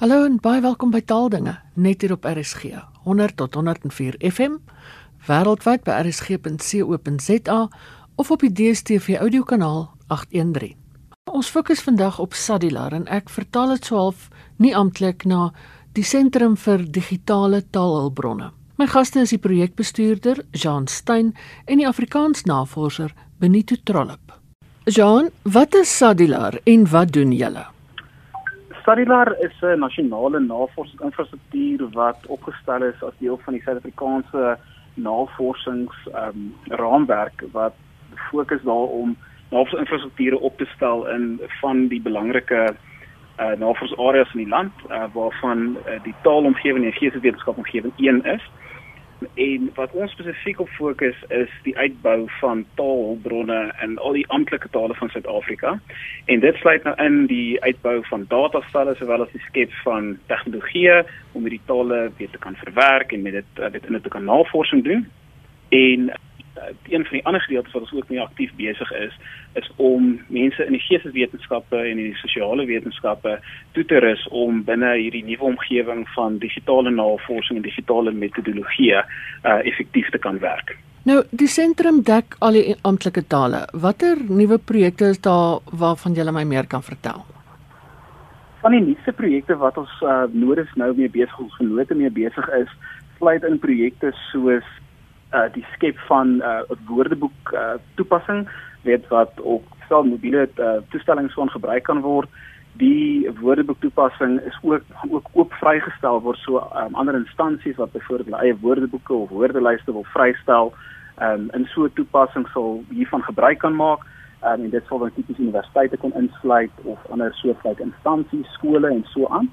Hallo en baie welkom by Taaldinge net hier op RSG 100 tot 104 FM wêreldwyd by rsg.co.za of op die DStv audiokanaal 813. Ons fokus vandag op Sadilar en ek vertaal dit so half nie amptelik na die sentrum vir digitale taalhulpbronne. My gaste is die projekbestuurder Jean Stein en die Afrikaans navorser Benito Trollip. Jean, wat is Sadilar en wat doen julle? Sadilar is 'n nasionale navorsingsinfrastruktuur wat opgestel is as deel van die Suid-Afrikaanse navorsings um, raamwerk wat fokus daarop navorsingsinfrastrukture op te stel in van die belangrike uh, navorsingsareas in die land uh, waarvan uh, die taalomgewing en geesteswetenskap omgewing een is en wat ons spesifiek op fokus is die uitbou van taalbronne in al die amptelike tale van Suid-Afrika. En dit sluit nou in die uitbou van datastelle sowel as die skep van tegnologieë om hierdie tale weer te kan verwerk en met dit dit in 'n te kan navorsing doen. En een van die ander gedeeltes wat ons ook mee aktief besig is, is om mense in die geesteswetenskappe en in die sosiale wetenskappe toe te rus om binne hierdie nuwe omgewing van digitale navorsing en digitale metodologie uh effektief te kan werk. Nou, die sentrum dek al die amptelike tale. Watter nuwe projekte is daar waarvan jy my meer kan vertel? Van die nuutste projekte wat ons uh nodig nou mee besig ons genote mee besig is, sluit in projekte soos uh die skep van 'n uh, woordeboek uh toepassing weet wat op stel mobiele uh, toestellings van gebruik kan word. Die woordeboek toepassing is ook ook oop vrygestel word so um, ander instansies wat byvoorbeeld eie woordeboeke of woordelyste wil vrystel um, in so 'n toepassing sal hiervan gebruik kan maak um, en dit sal dan tipies universiteite kon insluit of ander soortgelyke instansies skole en so aan.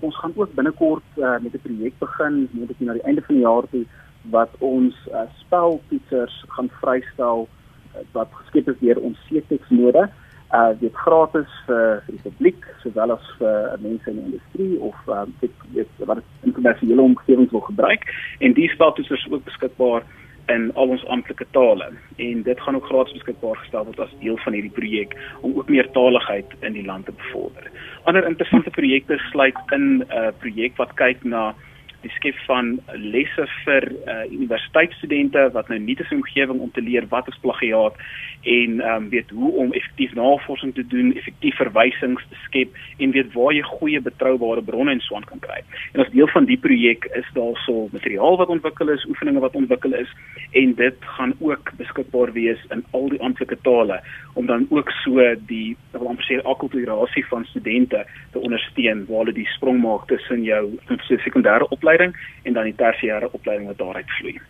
Ons gaan ook binnekort uh, met 'n projek begin net ek na die einde van die jaar toe wat ons uh, speltoetsers gaan vrystel uh, wat geskep is deur ons CTEX node uh dit gratis vir die publiek sowel as vir mense in die industrie of uh dit weet wat in kommersiële omgewings wil gebruik en die speltoetsers is ook beskikbaar in al ons amptelike tale en dit gaan ook gratis beskikbaar gestel word as deel van hierdie projek om ook meer taaligheid in die land te bevorder. Ander interessante projekte sluit in 'n uh, projek wat kyk na die skep van lesse vir uh, universiteitsstudente wat nou nie te sy omgewing om te leer wat is plagiaat en um, weet hoe om effektief navorsing te doen, effektief verwysings te skep en weet waar jy goeie betroubare bronne en swaan kan kry. En as deel van die projek is daar so materiaal wat ontwikkel is, oefeninge wat ontwikkel is en dit gaan ook beskikbaar wees in al die amptelike tale om dan ook so die wil amper sê akkulturasie van studente te ondersteun waar hulle die sprong maak tussen jou sekondêre opleiding opleiding en dan die tersiêre opleiding wat daaruit vloei.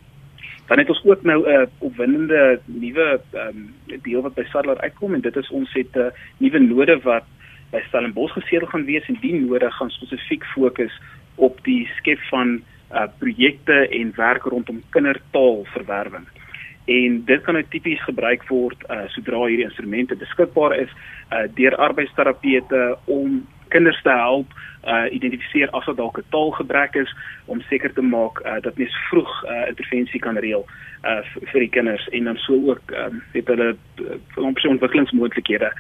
Dan het ons ook nou 'n uh, opwindende nuwe um, deel wat by Sadler uitkom en dit is ons het 'n uh, nuwe node wat by Stellenbosch gesedel gaan wees en die node gaan spesifiek fokus op die skep van uh, projekte en werk rondom kindertaalverwerwing. En dit kan nou tipies gebruik word uh, sodra hierdie instrumente beskikbaar is uh, deur arbeidsterapeute om kinders te help uh identifiseer as daar dalk 'n taalgebrek is om seker te maak uh, dat mens vroeg uh intervensie kan reël uh vir die kinders en dan so ook um weet hulle uh, ontwikkelingsmoontlikhede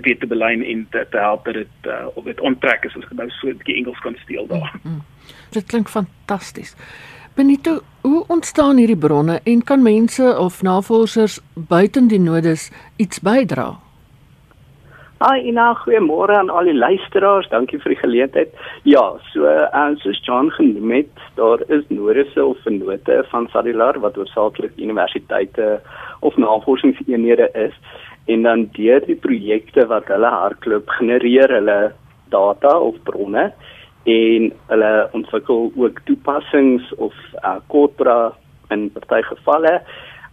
weet te belyn en te, te help dat dit uh of dit onttrek is as jy nou so 'n bietjie Engels kan steel daar. Mm -hmm. Dit klink fantasties. Benito, hoe ontstaan hierdie bronne en kan mense of navorsers buiten die nodes iets bydra? Hi Ina, goeiemôre aan al die luisteraars. Dankie vir die geleentheid. Ja, so en uh, soos John genoem het, daar is nodige of vennote van Sadilar wat oorsaaklik universiteite of navorsingseenhede is en dan deur die projekte wat hulle hardloop genereer hulle data of bronne en hulle ontwikkel ook toepassings of uh, korpora in party gevalle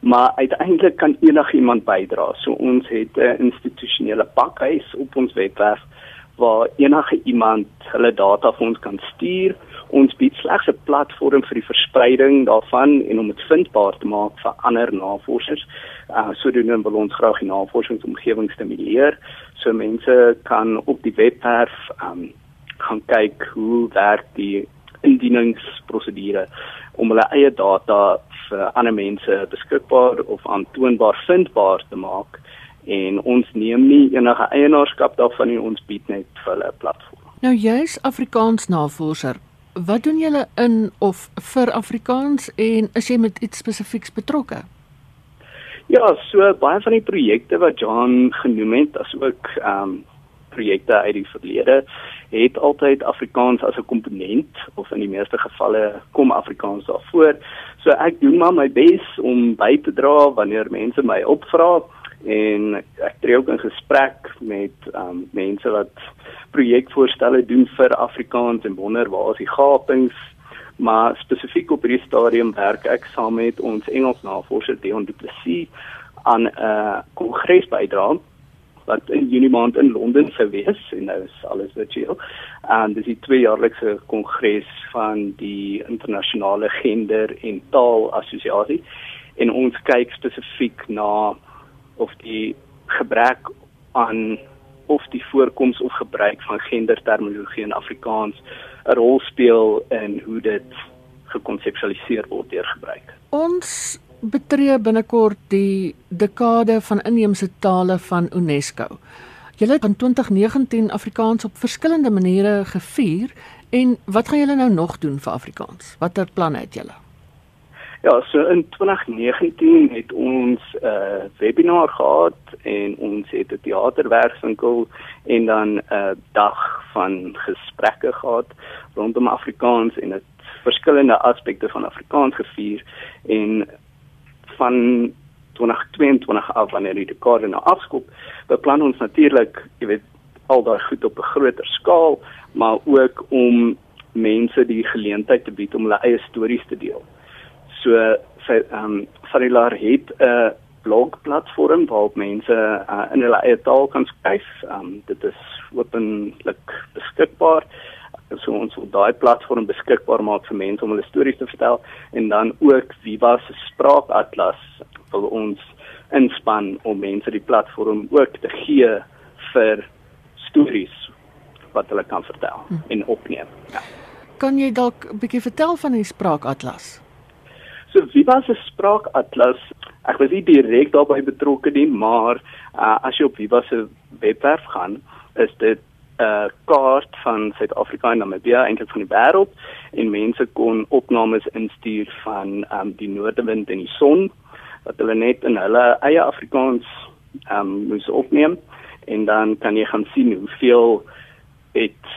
maar uiteindelik kan enigiemand bydra. So ons het 'n institusionele pakhuis op ons webwerf waar enige iemand hulle data vir ons kan stuur. Ons bied slegs 'n platform vir die verspreiding daarvan en om dit vindbaar te maak vir ander navorsers. Uh sodoende wil ons graag die navorsingsomgewing stimuleer. So mense kan op die webwerf um gaan kyk hoe werk die indieningsprosedure om hulle eie data vir ander mense beskikbaar of aantoonbaar vindbaar te maak en ons neem nie enige eienaarskap daarvan nie ons bied net vir hulle 'n platform. Nou jy's Afrikaans navorser. Wat doen julle in of vir Afrikaans en is jy met iets spesifieks betrokke? Ja, so baie van die projekte wat John genoem het, asook ehm um, projekte uit die verlede het altyd Afrikaans as 'n komponent of in die meeste gevalle kom Afrikaans daarvoor. So ek doen maar my bes om by te dra wanneer mense my opvra en ek tree ook in gesprek met um, mense wat projekvoorstelle doen vir Afrikaans en wonder waar is die gapings maar spesifiek op hierdie stadium werk ek saam met ons Engels navorser Dion Du Plessis aan 'n uh, kongres bydra wat in Junie maand in Londen sou wees en nou is alles virtueel. En dis die tweejaarlikse kongres van die internasionale gender en taal assosiasie en ons kyk spesifiek na of die gebrek aan of die voorkoms of gebruik van genderterminologie in Afrikaans 'n rol speel in hoe dit gekonseptualiseer word deur gebruik. Ons betree binnekort die dekade van inheemse tale van UNESCO. Julle het in 2019 Afrikaans op verskillende maniere gevier en wat gaan julle nou nog doen vir Afrikaans? Watter planne het julle? Ja, so in 2019 het ons 'n uh, webinar gehad en ons het 'n teaterwerkswinkel en dan 'n uh, dag van gesprekke gehad rondom Afrikaans en dit verskillende aspekte van Afrikaans gevier en van 2022 af wanneer die dekade nou afskop, beplan ons natuurlik, jy weet, al daai goed op 'n groter skaal, maar ook om mense die geleentheid te bied om hulle eie stories te deel. So sy ehm um, Sarilar het 'n blogplatform waarop mense uh, in hulle eie taal kan skryf. Ehm um, dit is openlik beskikbaar so ons wil daai platform beskikbaar maak vir mense om hulle stories te vertel en dan ook Viva se spraakatlas wil ons inspann om mense die platform ook te gee vir stories wat hulle kan vertel hm. en opneem. Ja. Kan jy dalk 'n bietjie vertel van die spraakatlas? So Viva se spraakatlas, ek was nie direk daarbey betrokke nie, maar uh, as jy op Viva se webwerf gaan, is dit uh, kaart van Suid-Afrika en Namibia eintlik van die wêreld en mense kon opnames instuur van um, die noordewind en die son wat hulle net in hulle eie Afrikaans um, moes opneem en dan kan jy gaan sien hoeveel het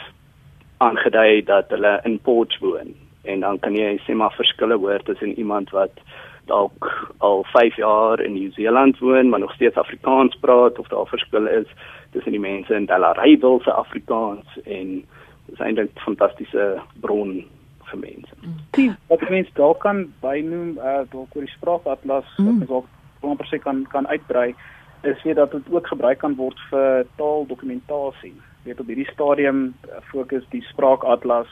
aangedui dat hulle in Port woon. En dan kan jy sê maar verskille hoor tussen iemand wat dalk al 5 jaar in Nieu-Seeland woon maar nog steeds Afrikaans praat of daar verskille is tussen die mense in Delareyville se Afrikaans en dis eintlik 'n fantastiese bron vir mense. Mm. wat mense dalk kan bynoem uh dalk oor die spraakatlas mm. wat mens dalk amper sê kan kan uitbrei is weet dat dit ook gebruik kan word vir taaldokumentasie. Weet op hierdie stadium uh, fokus die spraakatlas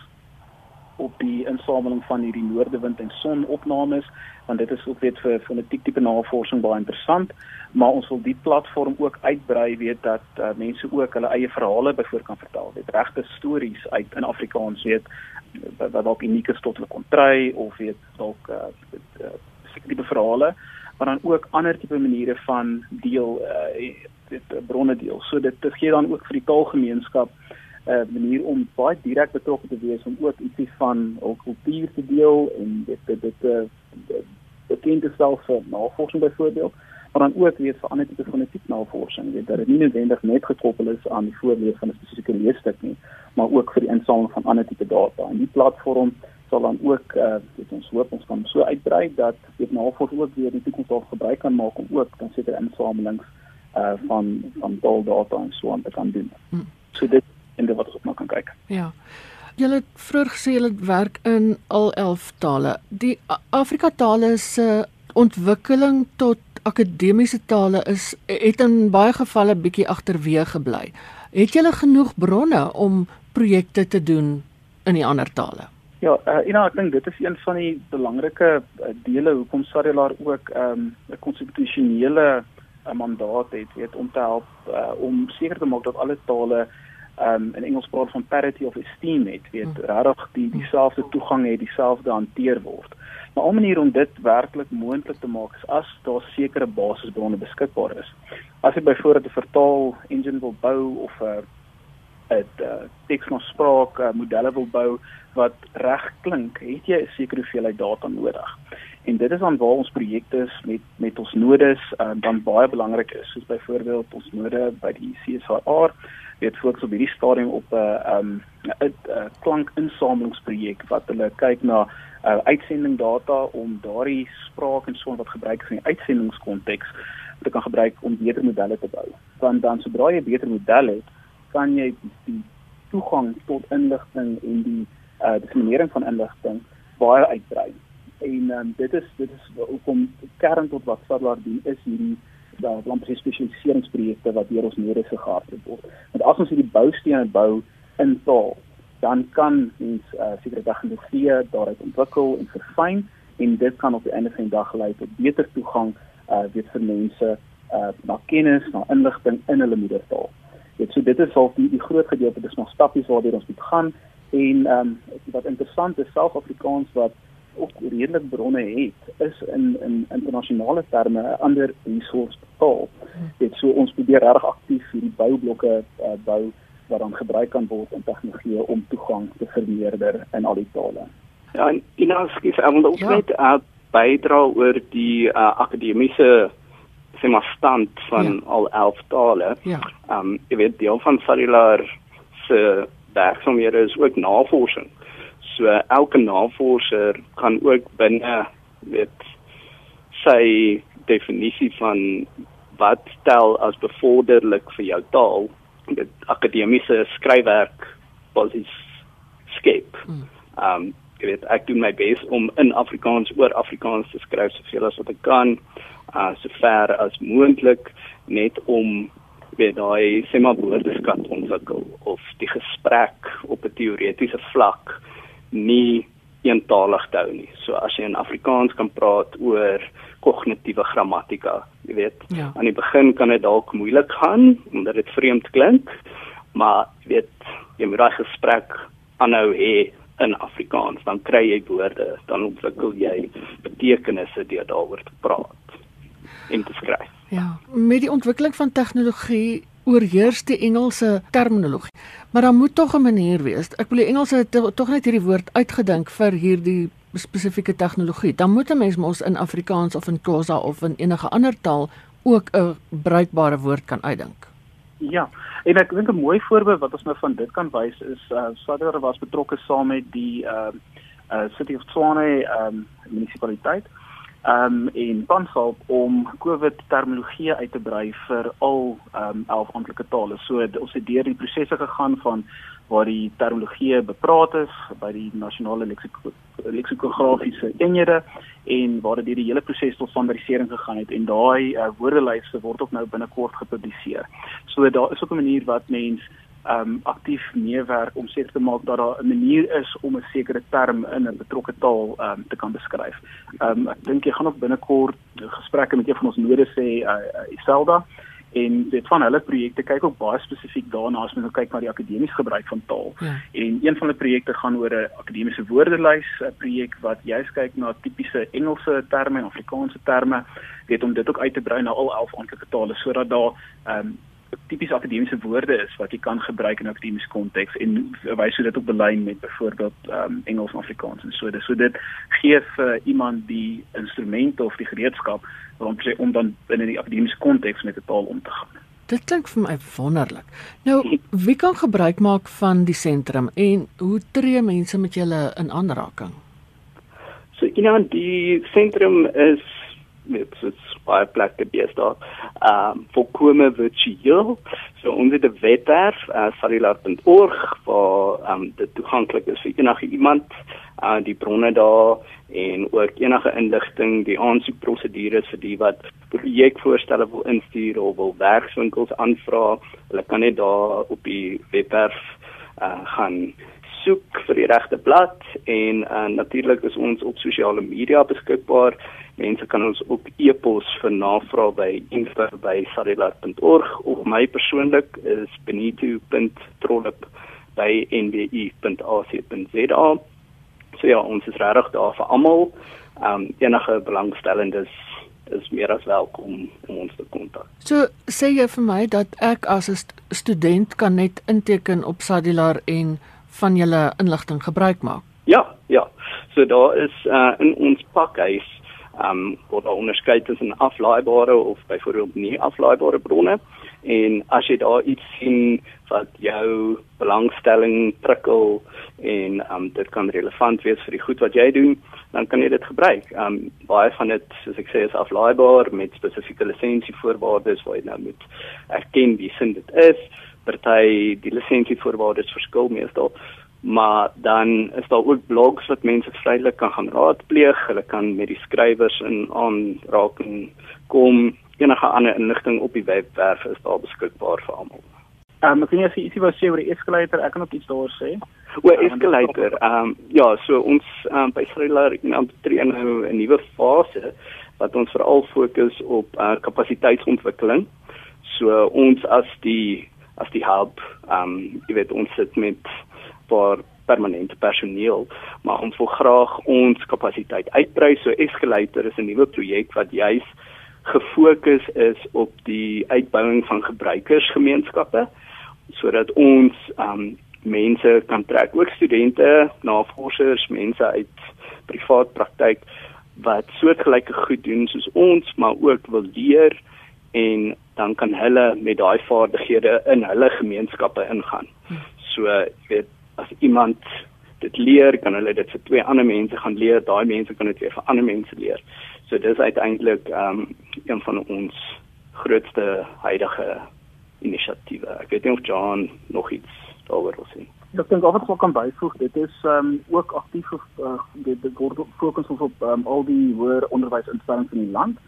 op die insameling van hierdie noordewind en son opnames want dit is ook weet vir fonetiek tipe navorsing baie interessant. Maar ons wil die platform ook uitbrei weet dat uh, mense ook hulle eie verhale byvoor kan vertel weet regte stories uit in Afrikaans weet wat dalk uniek is tot hulle kontry of weet dalk uh, uh, tipe verhale maar dan ook ander tipe maniere van deel uh, dit bronne deel. So dit, dit gee dan ook vir die taalgemeenskap uh, manier om baie direk betrokke te wees om ook ietsie van hul kultuur te deel en dit dit dit bekend te stel vir navorsing byvoorbeeld maar dan ook weet vir ander tipe fonetiek navorsing weet dat dit nie noodwendig net gekoppel is aan die voorlees van 'n spesifieke leesstuk nie maar ook vir die insameling van ander tipe data en die platform sal dan ook uh, weet ons hoop ons kan so uitbrei dat dit navorsing ook weer in die toekoms dalk gebruik kan maak om ook dan seker insamelings uh, van van taaldata en so aan te kan doen. Hmm. So dit en dit wat ons op nou kan kyk. Ja. Julle het vroeër gesê julle werk in al 11 tale. Die Afrika tale se ontwikkeling tot akademiese tale is het in baie gevalle bietjie agterweë gebly. Het julle genoeg bronne om projekte te doen in die ander tale? Ja, uh, Ina, ek dink dit is een van die belangrike uh, dele hoekom Sarilaar ook ehm, 'n um, konstitusionele uh, mandaat het, weet om te help uh, om seker te maak dat alle tale um, in Engels praat van parity of esteem het, weet hmm. regtig die dieselfde toegang het, dieselfde hanteer word. Maar 'n manier om dit werklik moontlik te maak is as daar sekere basisbronne beskikbaar is. As jy byvoorbeeld 'n vertaal engine wil bou of 'n 'n uh, teks na spraak uh, modelle wil bou wat reg klink, het jy 'n sekere hoeveelheid data nodig. En dit is dan waar ons projekte met met ons nodes uh, dan baie belangrik is, soos byvoorbeeld ons node by die CSIR weet fokus op hierdie stadium op 'n uh, um 'n uh, klankinsamelingsprojek wat hulle kyk na uh, uitsending data om daardie spraak en so wat gebruik is in die uitsendingskonteks te kan gebruik om beter modelle te bou. Want dan sodra jy beter model het, kan jy die toegang tot inligting en die uh disseminering van inligting baie uitbrei. En um, dit is dit is hoekom kern tot wat Sadlar doen is hierdie daar lampie spesialiseringsprojekte wat deur ons nodig gehardloop word. Want as ons hierdie boustene bou in taal, dan kan ons uh, sekere tegnologieë daaruit ontwikkel en verfyn en dit kan op die einde van die dag lei tot beter toegang uh weet vir mense uh na kennis, na inligting in hulle moedertaal. Dit so dit is al die, die groot gedeelte dis nog stappies waardeur ons moet gaan en um, wat interessant is self Afrikaans wat ook redelik bronne het is in in internasionale terme 'n ander resource taal. Dit so ons probeer reg aktief hierdie boublokke uh, bou wat dan gebruik kan word in tegnologie om toegang te vermeerder in al die tale. Ja, en in ons skief ek wil ook ja. net uh, bydra oor die uh, akademiese sema stand van ja. al 11 tale. Ja. Ehm um, jy weet deel van Sarilar se werksamehede is ook navorsing. So elke navorser kan ook binne weet sy definisie van wat tel as bevorderlik vir jou taal dit akademiese skryfwerk basies skep. Hmm. Ehm um, jy weet ek doen my bes om in Afrikaans oor Afrikaans te skryf soveel as wat ek kan, uh so ver as moontlik net om weet daai sema woordeskat ontwikkel of die gesprek op 'n teoretiese vlak nie eentalig te hou nie. So as jy in Afrikaans kan praat oor kognitiewe grammatika, jy weet, ja. aan die begin kan dit dalk moeilik gaan omdat dit vreemd klink, maar jy weet, jy moet daai gesprek aanhou hê in Afrikaans, dan kry jy woorde, dan ontwikkel jy betekenisse deur daaroor te praat en te skryf. Ja, met die ontwikkeling van tegnologie oorheers die Engelse terminologie. Maar dan moet tog 'n manier wees. Ek wil die Engelse tog net hierdie woord uitgedink vir hierdie spesifieke tegnologie. Dan moet 'n mens mos in Afrikaans of in Xhosa of in enige ander taal ook 'n bruikbare woord kan uitdink. Ja, en ek dink 'n mooi voorbeeld wat ons nou van dit kan wys is uh Sadder was betrokke saam met die uh uh City of Tshwane um munisipaliteit um en Pansal om COVID terminologie uit te brei vir al um 11 amptelike tale. So ons het deur die prosesse gegaan van waar die terminologie bepraat is by die nasionale leksiko leksikografiese eenhede en waar dit die hele proses tot standaardisering gegaan het en daai uh, woordelyste word ook nou binnekort gepubliseer. So daar is ook 'n manier wat mens um aktief meewerk om seker te maak dat daar 'n manier is om 'n sekere term in 'n betrokke taal um te kan beskryf. Um ek dink jy gaan ook binnekort gesprekke met een van ons nodes sê uh, uh, Iselda en dit van hulle projekte kyk ook baie spesifiek daarna as mens kyk na die akademiese gebruik van taal. Ja. En een van die projekte gaan oor 'n akademiese woordelys, 'n projek wat juist kyk na tipiese Engelse terme en Afrikaanse terme, weet om dit ook uit te brei na al 11 amptelike tale sodat daar ehm um, tipies akademiese woorde is wat jy kan gebruik in 'n akademiese konteks en wys hoe dit op belyn met byvoorbeeld um, Engels en Afrikaans en so. So dit gee vir iemand die instrumente of die gereedskap om om dan binne die akademiese konteks met 'n taal om te gaan. Dit klink vir my wonderlik. Nou, wie kan gebruik maak van die sentrum en hoe tree mense met julle in aanraking? So, know, die sentrum is met so baie plekke bestaan. Ehm um, volkome virtueel. So ons het 'n webwerf, uh, salilar.org waar ehm um, dit toeganklik is vir enige iemand, uh die bronne daar en ook enige inligting, die aansoekprosedures vir die wat projekvoorstelle wil instuur of wil werkswinkels aanvra. Hulle kan net daar op die webwerf uh gaan soek vir die regte blad en uh, natuurlik is ons op sosiale media beskikbaar. Mense kan ons ook e-pos vir navrae by info@sarilat.org of my persoonlik is benito.trollip@nbi.ac.za. So ja, ons is regtig daar vir almal. Ehm um, enige belangstellendes is meer as welkom om ons te kontak. So sê jy vir my dat ek as 'n st student kan net inteken op Sadilar en van julle inligting gebruik maak? Ja, ja. So daar is uh, in ons pakhuis ehm um, word daar onderskei tussen aflaaibare of byvoorbeeld nie aflaaibare bronne. En as jy daar iets sien wat jou belangstelling prikkel en um, dit kan relevant wees vir die goed wat jy doen, dan kan jy dit gebruik. Um baie van dit, soos ek sê, is aflaaibaar met spesifieke lisensievoorwaardes waar jy nou moet erken wie sin dit is. Party die lisensievoorwaardes verskil meestal maar dan is daar ook blogs wat mense vrylik kan gaan raadpleeg. Hulle kan met die skrywers in aanraking kom enige ander inligting op die webwerf is daar beskikbaar vir almal. Ehm um, weet jy ietsie wat sê oor die eskalator, ek kan ook iets daaroor sê. Oor eskalator, ehm um, ja, so ons um, by Thriller intree nou 'n nuwe fase wat ons veral fokus op uh, kapasiteitsontwikkeling. So ons as die as die hub, ehm um, jy weet ons sit met paar permanente personeel, maar ons wil graag ons kapasiteit uitbrei. So Escalator is 'n nuwe projek wat juis gefokus is op die uitbouing van gebruikersgemeenskappe sodat ons um mense kan trek, ook studente, navorsers, mense uit privaat praktyk wat soortgelyke goed doen soos ons, maar ook wil leer en dan kan hulle met daai vaardighede in hulle gemeenskappe ingaan. So, jy weet, as iemand dit leer, kan hulle dit vir twee ander mense gaan leer, daai mense kan dit weer vir ander mense leer. So dis uiteindelik ehm um, een van ons grootste huidige inisiatiewe. Ek weet nie of John nog iets daaroor wil sê. Ek dink of ek wel kan byvoeg, dit is ehm um, ook aktief uh, dit word fokus op um, al die hoër onderwysinstellings in die land.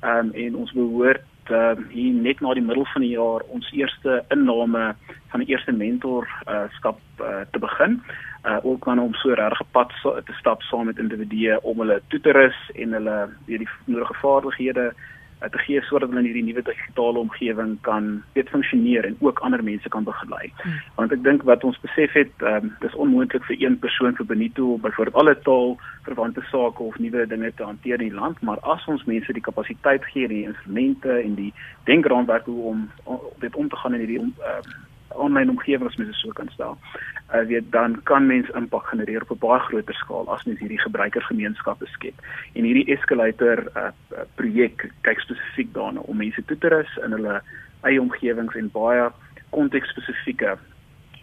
Ehm um, en ons behoort uh, hier net na die middel van die jaar ons eerste inname van die eerste mentor uh, uh, te begin. Uh, ook kan om so regtig gepad so, te stap saam met individue om hulle toe te rus en hulle weer die nodige vaardighede uh, te gee sodat hulle in hierdie nuwe digitale omgewing kan weet funksioneer en ook ander mense kan begelei. Hmm. Want ek dink wat ons besef het, um, dis onmoontlik vir een persoon vir Benito byvoorbeeld alle taal verwante sake of nuwe dinge te hanteer in die land, maar as ons mense die kapasiteit gee, die instrumente en die denkraamwerk hoe om dit om te gaan in hierdie om, uh, online omgewing as mens dit so kan stel. Uh weet dan kan mens impak genereer op 'n baie groter skaal as mens hierdie gebruikersgemeenskappe skep. En hierdie escalator uh projek kyk spesifiek daarna om mense toe te rus in hulle eie omgewings en baie konteksspesifieke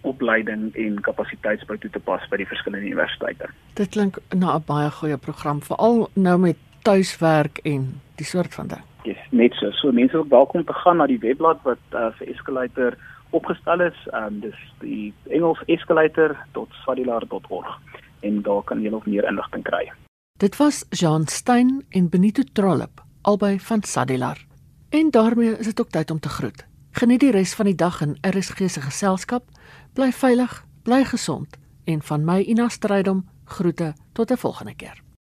opleiding en kapasiteitsbou toe te pas by die verskillende universiteite. Dit klink na 'n baie goeie program veral nou met tuiswerk en die soort van ding. Yes, net so. So mense ook welkom te gaan na die webblad wat uh, vir Escalator opgestel is. Ehm um, dis die Engels escalator.swadilard.org en daar kan jy nog meer inligting kry. Dit was Jean Stein en Benito Trollop albei van Sadilar. En daarmee is dit ook tyd om te groet. Geniet die res van die dag in RSG se geselskap. Bly veilig, bly gesond en van my Ina Strydom groete tot 'n volgende keer.